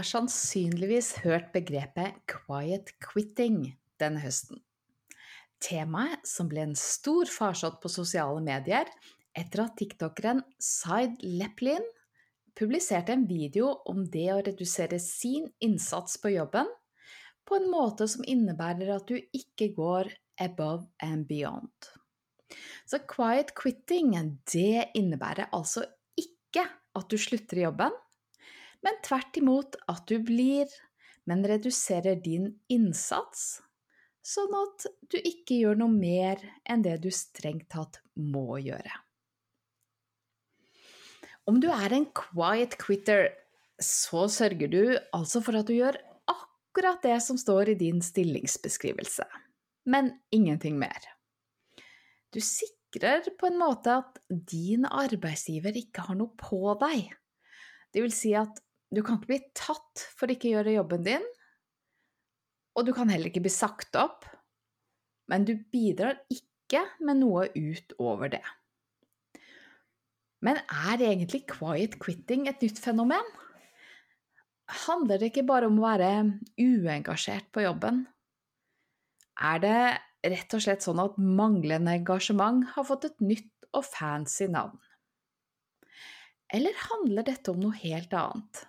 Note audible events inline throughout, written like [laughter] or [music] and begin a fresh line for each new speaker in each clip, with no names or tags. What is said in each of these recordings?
Har sannsynligvis hørt begrepet 'quiet quitting' denne høsten. Temaet som ble en stor farsott på sosiale medier etter at tiktokeren Zaid Leplin publiserte en video om det å redusere sin innsats på jobben på en måte som innebærer at du ikke går above and beyond. Så quiet quitting, det innebærer altså ikke at du slutter i jobben, men tvert imot at du blir, men reduserer din innsats, sånn at du ikke gjør noe mer enn det du strengt tatt må gjøre. Om du er en quiet quitter, så sørger du altså for at du gjør akkurat det som står i din stillingsbeskrivelse, men ingenting mer. Du sikrer på en måte at din arbeidsgiver ikke har noe på deg. Det vil si at du kan ikke bli tatt for ikke å gjøre jobben din, og du kan heller ikke bli sagt opp, men du bidrar ikke med noe utover det. Men er egentlig quiet quitting et nytt fenomen? Handler det ikke bare om å være uengasjert på jobben? Er det rett og slett sånn at manglende engasjement har fått et nytt og fancy navn? Eller handler dette om noe helt annet?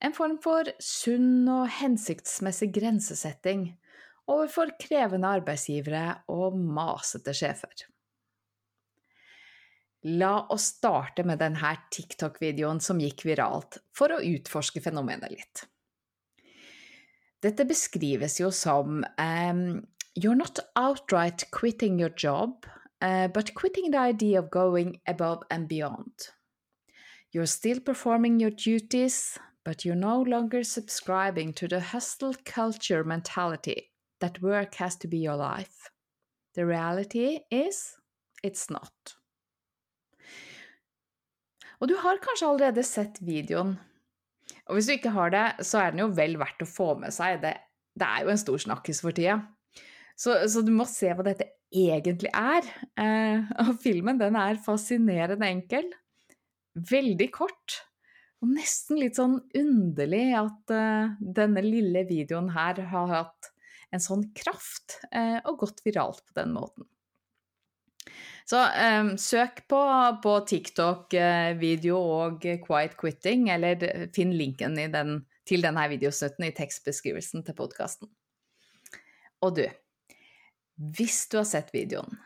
En form for sunn og hensiktsmessig grensesetting overfor krevende arbeidsgivere og masete sjefer. La oss starte med denne TikTok-videoen som gikk viralt, for å utforske fenomenet litt. Dette beskrives jo som um, You're not outright quitting your job, uh, but quitting the idea of going above and beyond. You're still performing your duties, but you're no longer subscribing to the hustle culture mentality that work has to be your life. The reality is it's not. Og du har kanskje allerede sett videoen. Og hvis du ikke har det, så er den jo vel verdt å få med seg. Det, det er jo en stor snakkis for tida. Så, så, du må se hva dette egentlig er. Eh, og filmen den er fascinerende enkel. Veldig kort. Og nesten litt sånn underlig at uh, denne lille videoen her har hatt en sånn kraft uh, og gått viralt på den måten. Så um, søk på, på TikTok-video og Quiet Quitting, eller finn linken den, til denne videosnutten i tekstbeskrivelsen til podkasten. Og du, hvis du har sett videoen,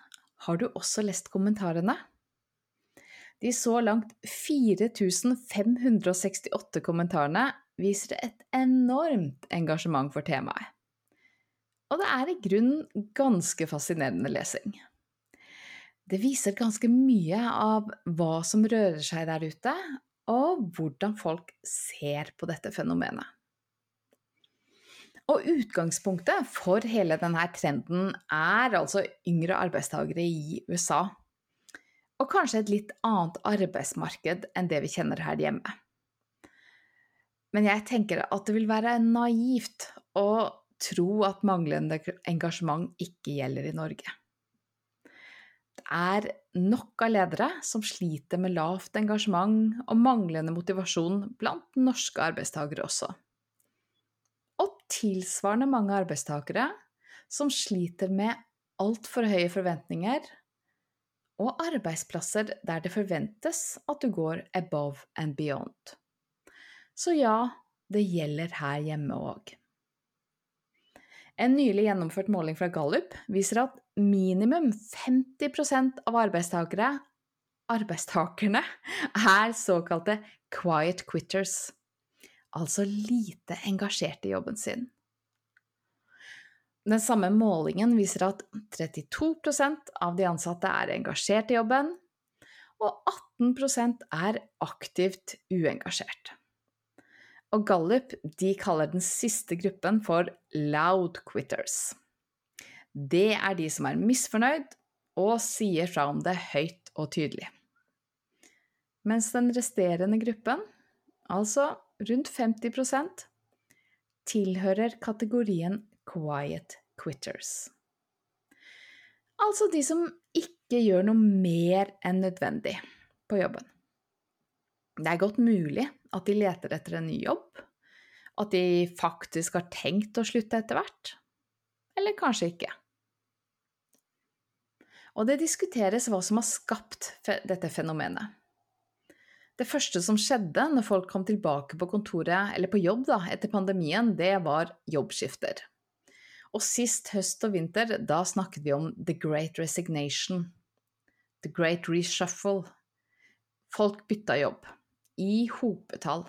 har du også lest kommentarene? De så langt 4568 kommentarene viser et enormt engasjement for temaet. Og det er i grunnen ganske fascinerende lesing. Det viser ganske mye av hva som rører seg der ute, og hvordan folk ser på dette fenomenet. Og utgangspunktet for hele denne trenden er altså yngre arbeidstakere i USA og kanskje et litt annet arbeidsmarked enn det vi kjenner her hjemme. Men jeg tenker at det vil være naivt å tro at manglende engasjement ikke gjelder i Norge. Det er nok av ledere som sliter med lavt engasjement og manglende motivasjon blant norske arbeidstakere også. Og tilsvarende mange arbeidstakere som sliter med altfor høye forventninger og arbeidsplasser der det forventes at du går above and beyond. Så ja, det gjelder her hjemme òg. En nylig gjennomført måling fra Gallup viser at minimum 50% av arbeidstakere, arbeidstakerne er såkalte quiet quitters, altså lite engasjerte i jobben sin. Den samme målingen viser at 32% av de ansatte er engasjert i jobben, og 18% er aktivt uengasjert. Og Gallup de kaller den siste gruppen for loud quitters. Det er de som er misfornøyd og sier fra om det høyt og tydelig. Mens den resterende gruppen, altså rundt 50% tilhører kategorien quiet quitters. Altså de som ikke gjør noe mer enn nødvendig på jobben. Det er godt mulig at de leter etter en ny jobb, at de faktisk har tenkt å slutte etter hvert, eller kanskje ikke. Og det diskuteres hva som har skapt dette fenomenet. Det første som skjedde når folk kom tilbake på kontoret, eller på jobb da, etter pandemien, det var jobbskifter. Og sist høst og vinter, da snakket vi om the great resignation. The great reshuffle. Folk bytta jobb. I hopetall.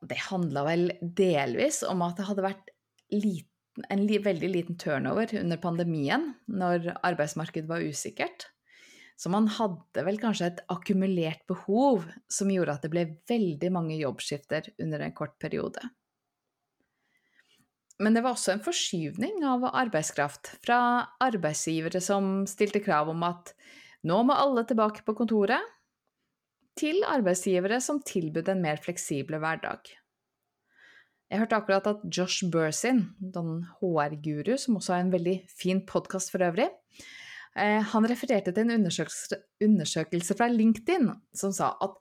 Det handla vel delvis om at det hadde vært liten, en veldig liten turnover under pandemien, når arbeidsmarkedet var usikkert. Så man hadde vel kanskje et akkumulert behov som gjorde at det ble veldig mange jobbskifter under en kort periode. Men det var også en forskyvning av arbeidskraft fra arbeidsgivere som stilte krav om at nå må alle tilbake på kontoret, til arbeidsgivere som tilbød en mer fleksible hverdag. Jeg hørte akkurat at Josh Bursin, den HR-guru, som også har en veldig fin podkast for øvrig, eh, han refererte til en undersøkelse, fra LinkedIn som sa at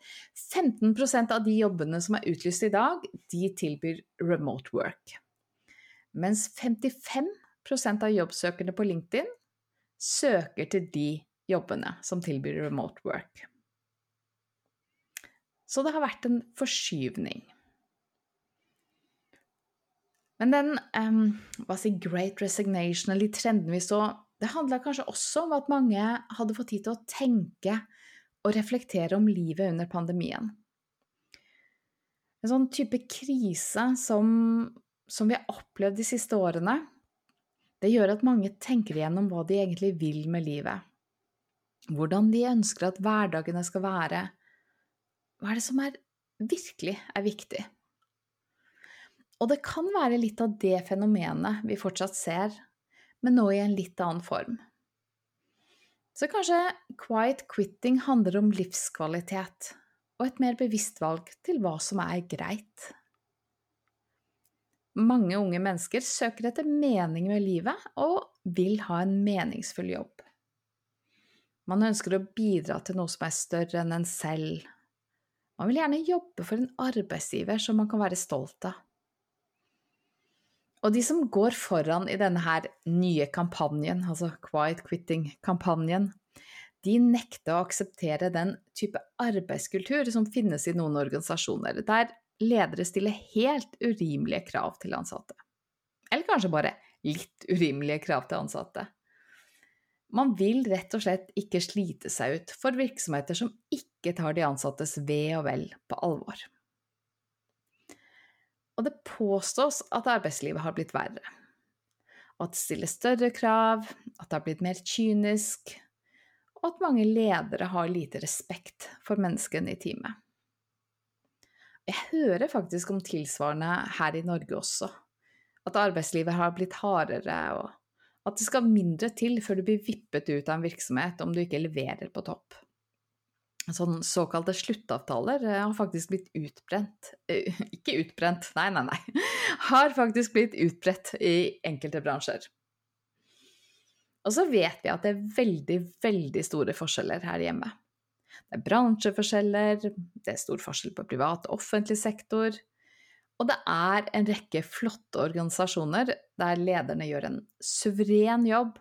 15% av de jobbene som er utlyst i dag, de tilbyr remote work. Mens 55% av jobbsøkerne på LinkedIn søker til de jobbene som tilbyr remote work. Så det har vært en forskyvning. Men den um, hva si, great resignation, eller de trendene vi så, det handla kanskje også om at mange hadde fått tid til å tenke og reflektere om livet under pandemien. En sånn type krise som, som vi har opplevd de siste årene, det gjør at mange tenker igjennom hva de egentlig vil med livet. Hvordan de ønsker at hverdagene skal være, hva er det som er, virkelig er viktig? Og det kan være litt av det fenomenet vi fortsatt ser, men nå i en litt annen form. Så kanskje quiet quitting handler om livskvalitet og et mer bevisst valg til hva som er greit. Mange unge mennesker søker etter mening med livet og vil ha en meningsfull jobb. Man ønsker å bidra til noe som er større enn en selv, man vil gjerne jobbe for en arbeidsgiver som man kan være stolt av. Og de som går foran i denne her nye kampanjen, altså Quiet Quitting-kampanjen, de nekter å akseptere den type arbeidskultur som finnes i noen organisasjoner, der ledere stiller helt urimelige krav til ansatte. Eller kanskje bare litt urimelige krav til ansatte. Man vil rett og slett ikke slite seg ut for virksomheter som ikke tar de ansattes ve og vel på alvor. Og det påstås at arbeidslivet har blitt verre. At det stiller større krav, at det har blitt mer kynisk, og at mange ledere har lite respekt for menneskene i teamet. Jeg hører faktisk om tilsvarende her i Norge også. At arbeidslivet har blitt hardere, og at det skal mindre til før du blir vippet ut av en virksomhet om du ikke leverer på topp. Sånn såkalte sluttavtaler eh, har faktisk blitt utbrent eh, [laughs] Ikke utbrent, nei, nei, nei. [laughs] Har faktisk blitt utbredt i enkelte bransjer. Og så vet vi at det er veldig, veldig store forskjeller her hjemme. Det er bransjeforskjeller, det er stor forskjell på privat og offentlig sektor, og det er en rekke flotte organisasjoner der lederne gjør en suveren jobb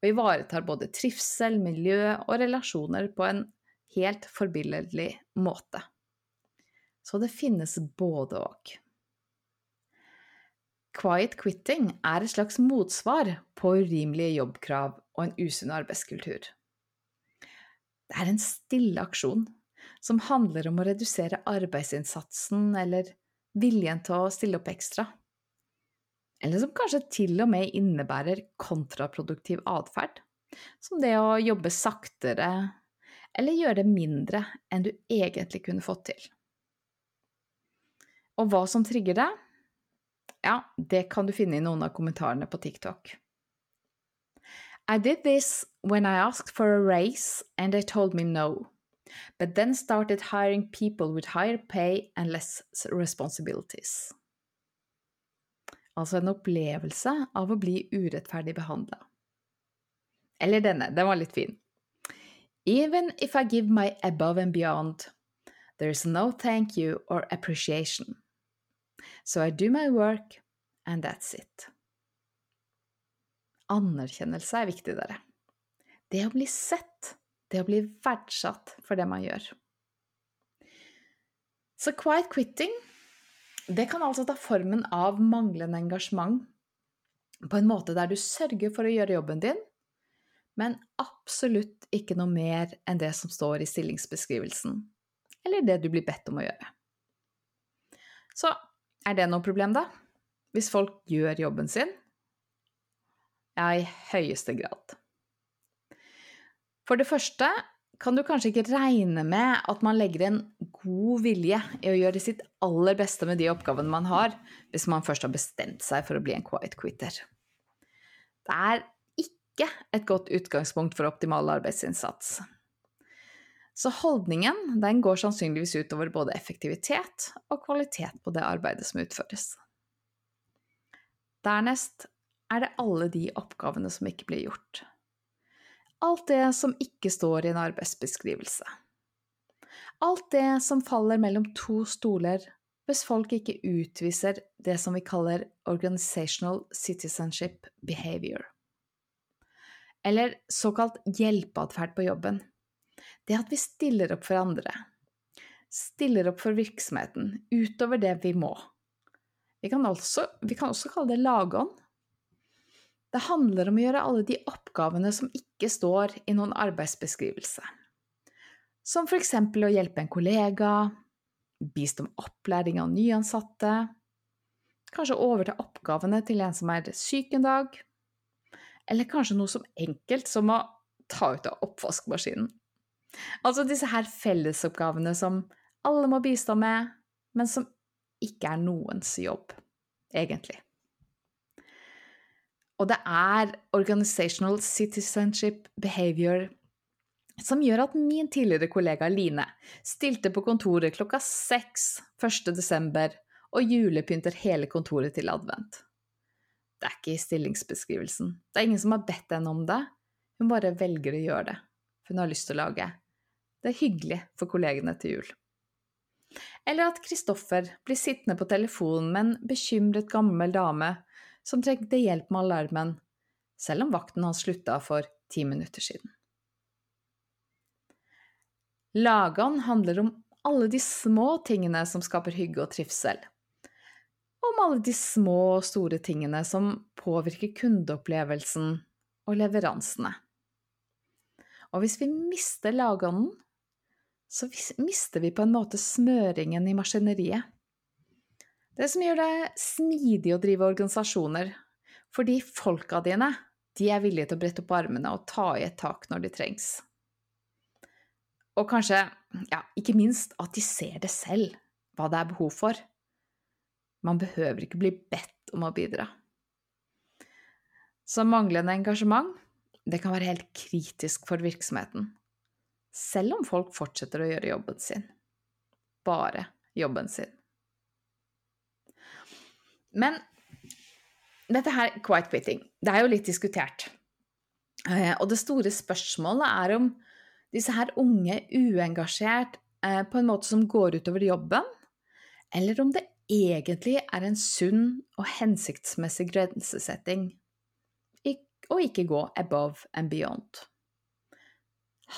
og ivaretar både trivsel, miljø og relasjoner på en helt forbilledlig måte. Så det finnes både og. Quiet quitting er et slags motsvar på urimelige jobbkrav og en usunn arbeidskultur. Det er en stille aksjon som handler om å redusere arbeidsinnsatsen eller viljen til å stille opp ekstra. eller som kanskje til og med innebærer kontraproduktiv atferd, som det å jobbe saktere eller gjøre det mindre enn du egentlig kunne fått til. Og hva som trigger deg? Ja, det kan du finne i noen av kommentarene på TikTok. I did this when I asked for a raise and they told me no, but then started hiring people with higher pay and less responsibilities. Altså en opplevelse av å bli urettferdig behandla. Eller denne, den var litt fin. Even if I give my above and beyond, there is no thank you or appreciation. So I do my work, and that's it. Anerkjennelse er viktig, dere. Det å bli sett, det å bli verdsatt for det man gjør. Så quiet quitting, det kan altså ta formen av manglende engasjement på en måte der du sørger for å gjøre jobben din, men absolutt ikke noe mer enn det som står i stillingsbeskrivelsen, eller det du blir bedt om å gjøre. Så er det noe problem, da? Hvis folk gjør jobben sin? Ja, i høyeste grad. For det første kan du kanskje ikke regne med at man legger en god vilje i å gjøre sitt aller beste med de oppgavene man har, hvis man først har bestemt seg for å bli en quiet quitter. Det er ikke et godt utgangspunkt for optimal arbeidsinnsats. Så holdningen den går sannsynligvis utover både effektivitet og kvalitet på det arbeidet som utføres. Dernest er det alle de oppgavene som ikke blir gjort. Alt det som ikke står i en arbeidsbeskrivelse. Alt det som faller mellom to stoler hvis folk ikke utviser det som vi kaller organizational citizenship behavior. Eller såkalt hjelpeatferd på jobben. Det at vi stiller opp for andre. Stiller opp for virksomheten utover det vi må. Vi kan, også, vi kan også kalle det lagånd. Det handler om å gjøre alle de oppgavene som ikke står i noen arbeidsbeskrivelse. Som eksempel å hjelpe en kollega, bistå med opplæring av nyansatte, kanskje overta oppgavene til en som er syk en dag, eller kanskje noe som enkelt som å ta ut av oppvaskmaskinen. Altså disse her fellesoppgavene som alle må bistå med, men som ikke er noens jobb, egentlig. Og det er organizational citizenship behavior som gjør at min tidligere kollega Line stilte på kontoret klokka seks 1. desember og julepynter hele kontoret til advent. Det er ikke i stillingsbeskrivelsen. Det er ingen som har bedt henne om det. Hun bare velger å gjøre det. For hun har lyst til å lage det er hyggelig for kollegene til jul. Eller at Kristoffer blir sittende på telefonen med en bekymret gammel dame som trengte hjelp med alarmen, selv om vakten hans slutta for ti minutter siden. Lagan handler om alle de små tingene som skaper hygge og trivsel. Om alle de små og store tingene som påvirker kundeopplevelsen og leveransene. Og hvis vi mister lagånden, så mister vi på en måte smøringen i maskineriet. Det som gjør det smidig å drive organisasjoner, fordi folka dine de er villige til å brette opp armene og ta i et tak når de trengs. Og kanskje, ja, ikke minst at de ser det selv, hva det er behov for. Man behøver ikke bli bedt om å bidra. Så manglende engasjement, det kan være helt kritisk for virksomheten selv om folk fortsetter å gjøre jobben sin. Bare jobben sin. Men dette her, quiet quitting, det er jo litt diskutert. Eh, og det store spørsmålet er om disse her unge uengasjert eh, på en måte som går utover jobben, eller om det egentlig er en sunn og hensiktsmessig grensesetting, å ikke gå above and beyond.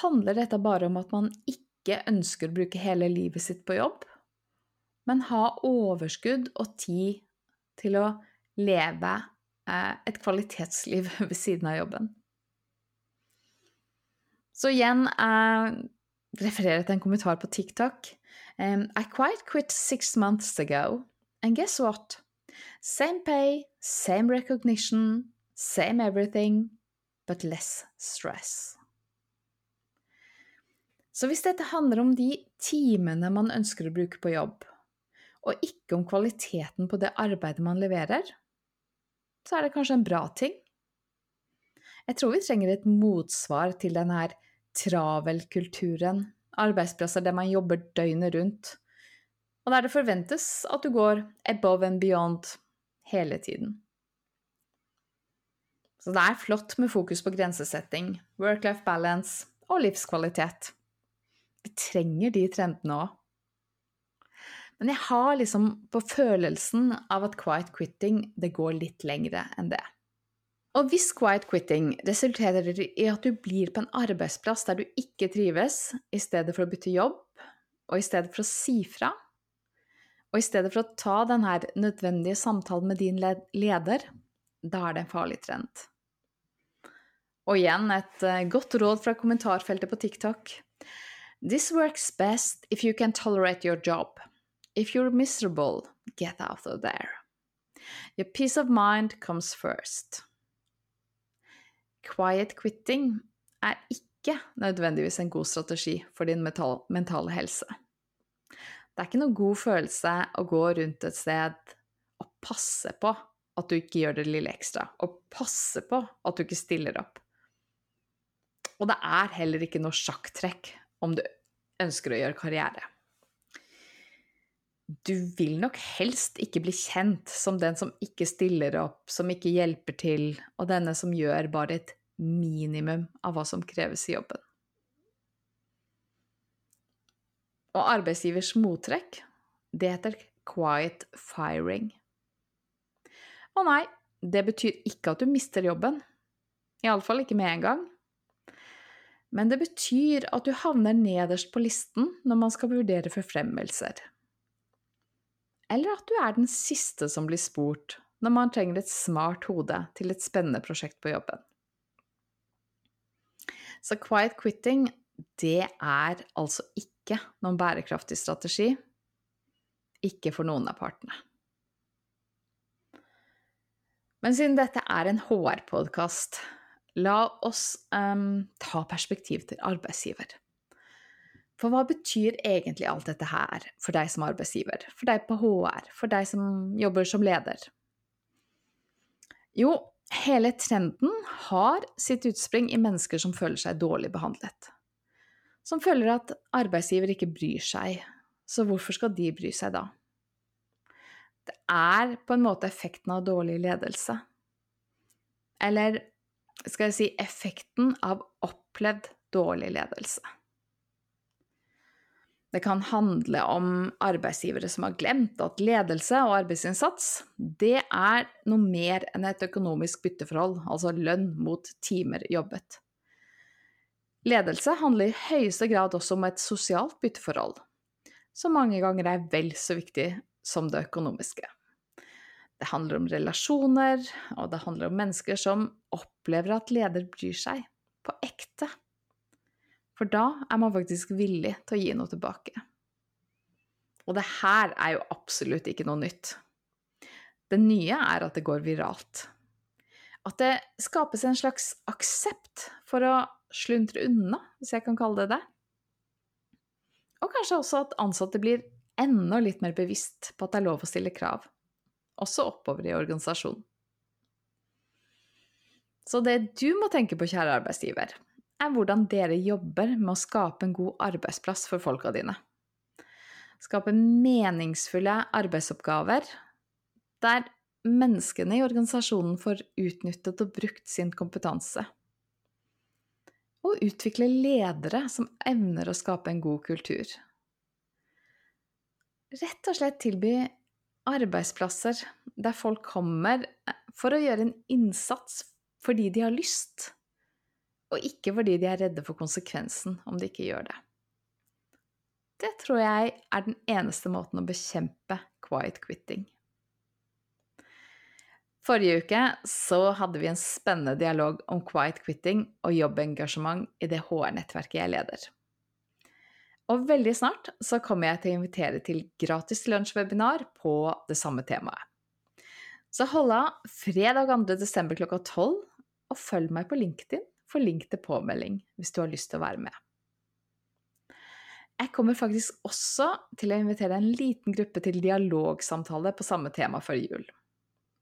Handler dette bare om at man ikke ønsker å bruke hele livet sitt på jobb, men ha overskudd og tid til å leve eh, et kvalitetsliv [laughs] ved siden av jobben. Så igjen eh, refererer til en kommentar på TikTok. I quite quit six months ago, and guess what? Same pay, same recognition, same everything, but less stress. Så hvis dette handler om de timene man ønsker å bruke på jobb, og ikke om kvaliteten på det arbeidet man leverer, så er det kanskje en bra ting. Jeg tror vi trenger et motsvar til denne travelkulturen, arbeidsplasser der man jobber døgnet rundt, og der det forventes at du går above and beyond hele tiden. Så det er flott med fokus på grensesetting, work-life balance og livskvalitet. Vi trenger de trendene òg. Men jeg har liksom på følelsen av at quiet quitting det går litt lengre enn det. Og hvis quiet quitting resulterer i at du blir på en arbeidsplass der du ikke trives, i stedet for å bytte jobb, og i stedet for å si fra, og i stedet for å ta denne nødvendige samtalen med din leder, da er det en farlig trend. Og igjen et eh, godt råd fra kommentarfeltet på TikTok. This works best if you can tolerate your job. If you're miserable, get out of there. Your peace of mind comes first. Quiet quitting er ikke nødvendigvis en god strategi for din mentale helse. Det er ikke noen god følelse å gå rundt et sted og passe på at du ikke gjør det lille ekstra, og passe på at du ikke stiller opp. Og det er heller ikke noe sjakktrekk om du ønsker å gjøre karriere. Du vil nok helst ikke bli kjent som den som ikke stiller opp, som ikke hjelper til, og denne som gjør bare et minimum av hva som kreves i jobben. Og arbeidsgivers mottrekk, det heter quiet firing. Å nei, det betyr ikke at du mister jobben. Iallfall ikke med en gang men det betyr at du havner nederst på listen når man skal vurdere forfremmelser. Eller at du er den siste som blir spurt når man trenger et smart hode til et spennende prosjekt på jobben. Så quiet quitting, det er altså ikke noen bærekraftig strategi. Ikke for noen av partene. Men siden dette er en HR-podkast, La oss um, ta perspektiv til arbeidsgiver. For hva betyr egentlig alt dette her for deg som arbeidsgiver, for deg på HR, for deg som jobber som leder? Jo, hele trenden har sitt utspring i mennesker som føler seg dårlig behandlet. Som føler at arbeidsgiver ikke bryr seg, så hvorfor skal de bry seg da? Det er på en måte effekten av dårlig ledelse. Eller skal jeg si, effekten av opplevd dårlig ledelse. Det kan handle om arbeidsgivere som har glemt at ledelse og arbeidsinnsats, det er noe mer enn et økonomisk bytteforhold, altså lønn mot timer jobbet. Ledelse handler i høyeste grad også om et sosialt bytteforhold, som mange ganger er vel så viktig som det økonomiske. Det handler om relasjoner, og det handler om mennesker som opplever at leder bryr seg, på ekte. For da er man faktisk villig til å gi noe tilbake. Og det her er jo absolutt ikke noe nytt. Det nye er at det går viralt. At det skapes en slags aksept for å sluntre unna, hvis jeg kan kalle det det. Og kanskje også at ansatte blir enda litt mer bevisst på at det er lov å stille krav også oppover i organisasjonen. Så det du må tenke på, kjære arbeidsgiver, er hvordan dere jobber med å skape en god arbeidsplass for folka dine. Skape meningsfulle arbeidsoppgaver der menneskene i organisasjonen får utnyttet og brukt sin kompetanse. Og utvikle ledere som evner å skape en god kultur. Rett og slett tilby arbeidsplasser der folk kommer eh, for å gjøre en innsats fordi de har lyst, og ikke fordi de er redde for konsekvensen om de ikke gjør det. Det tror jeg er den eneste måten å bekjempe quiet quitting. Forrige uke så hadde vi en spennende dialog om quiet quitting og jobbengasjement i det HR-nettverket jeg leder. Og veldig snart så kommer jeg til å invitere til gratis lunsjwebinar på det samme temaet. Så hold av fredag 2. desember klokka 12, og følg meg på LinkedIn for link til påmelding hvis du har lyst til å være med. Jeg kommer faktisk også til å invitere en liten gruppe til dialogsamtale på samme tema før jul.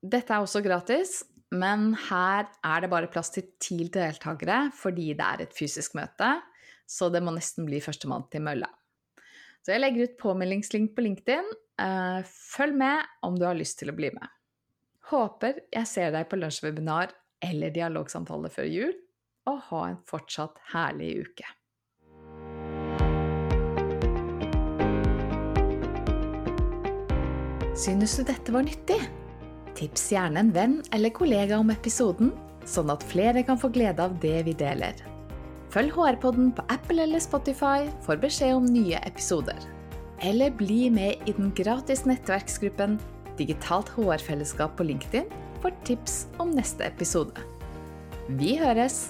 Dette er også gratis, men her er det bare plass til ti deltakere fordi det er et fysisk møte, så det må nesten bli førstemann til mølla. Så jeg legger ut påmeldingslink på LinkedIn. Eh, følg med om du har lyst til å bli med. Håper jeg ser deg på lunsjwebinar eller dialogsamtale før jul, og ha en fortsatt herlig uke. Synes du dette var nyttig? Tips gjerne en venn eller kollega om episoden, sånn at flere kan få glede av det vi deler. Følg HR-podden på Apple eller Spotify for beskjed om nye episoder. Eller bli med i den gratis nettverksgruppen Digitalt HR-fellesskap på LinkedIn for tips om neste episode. Vi høres!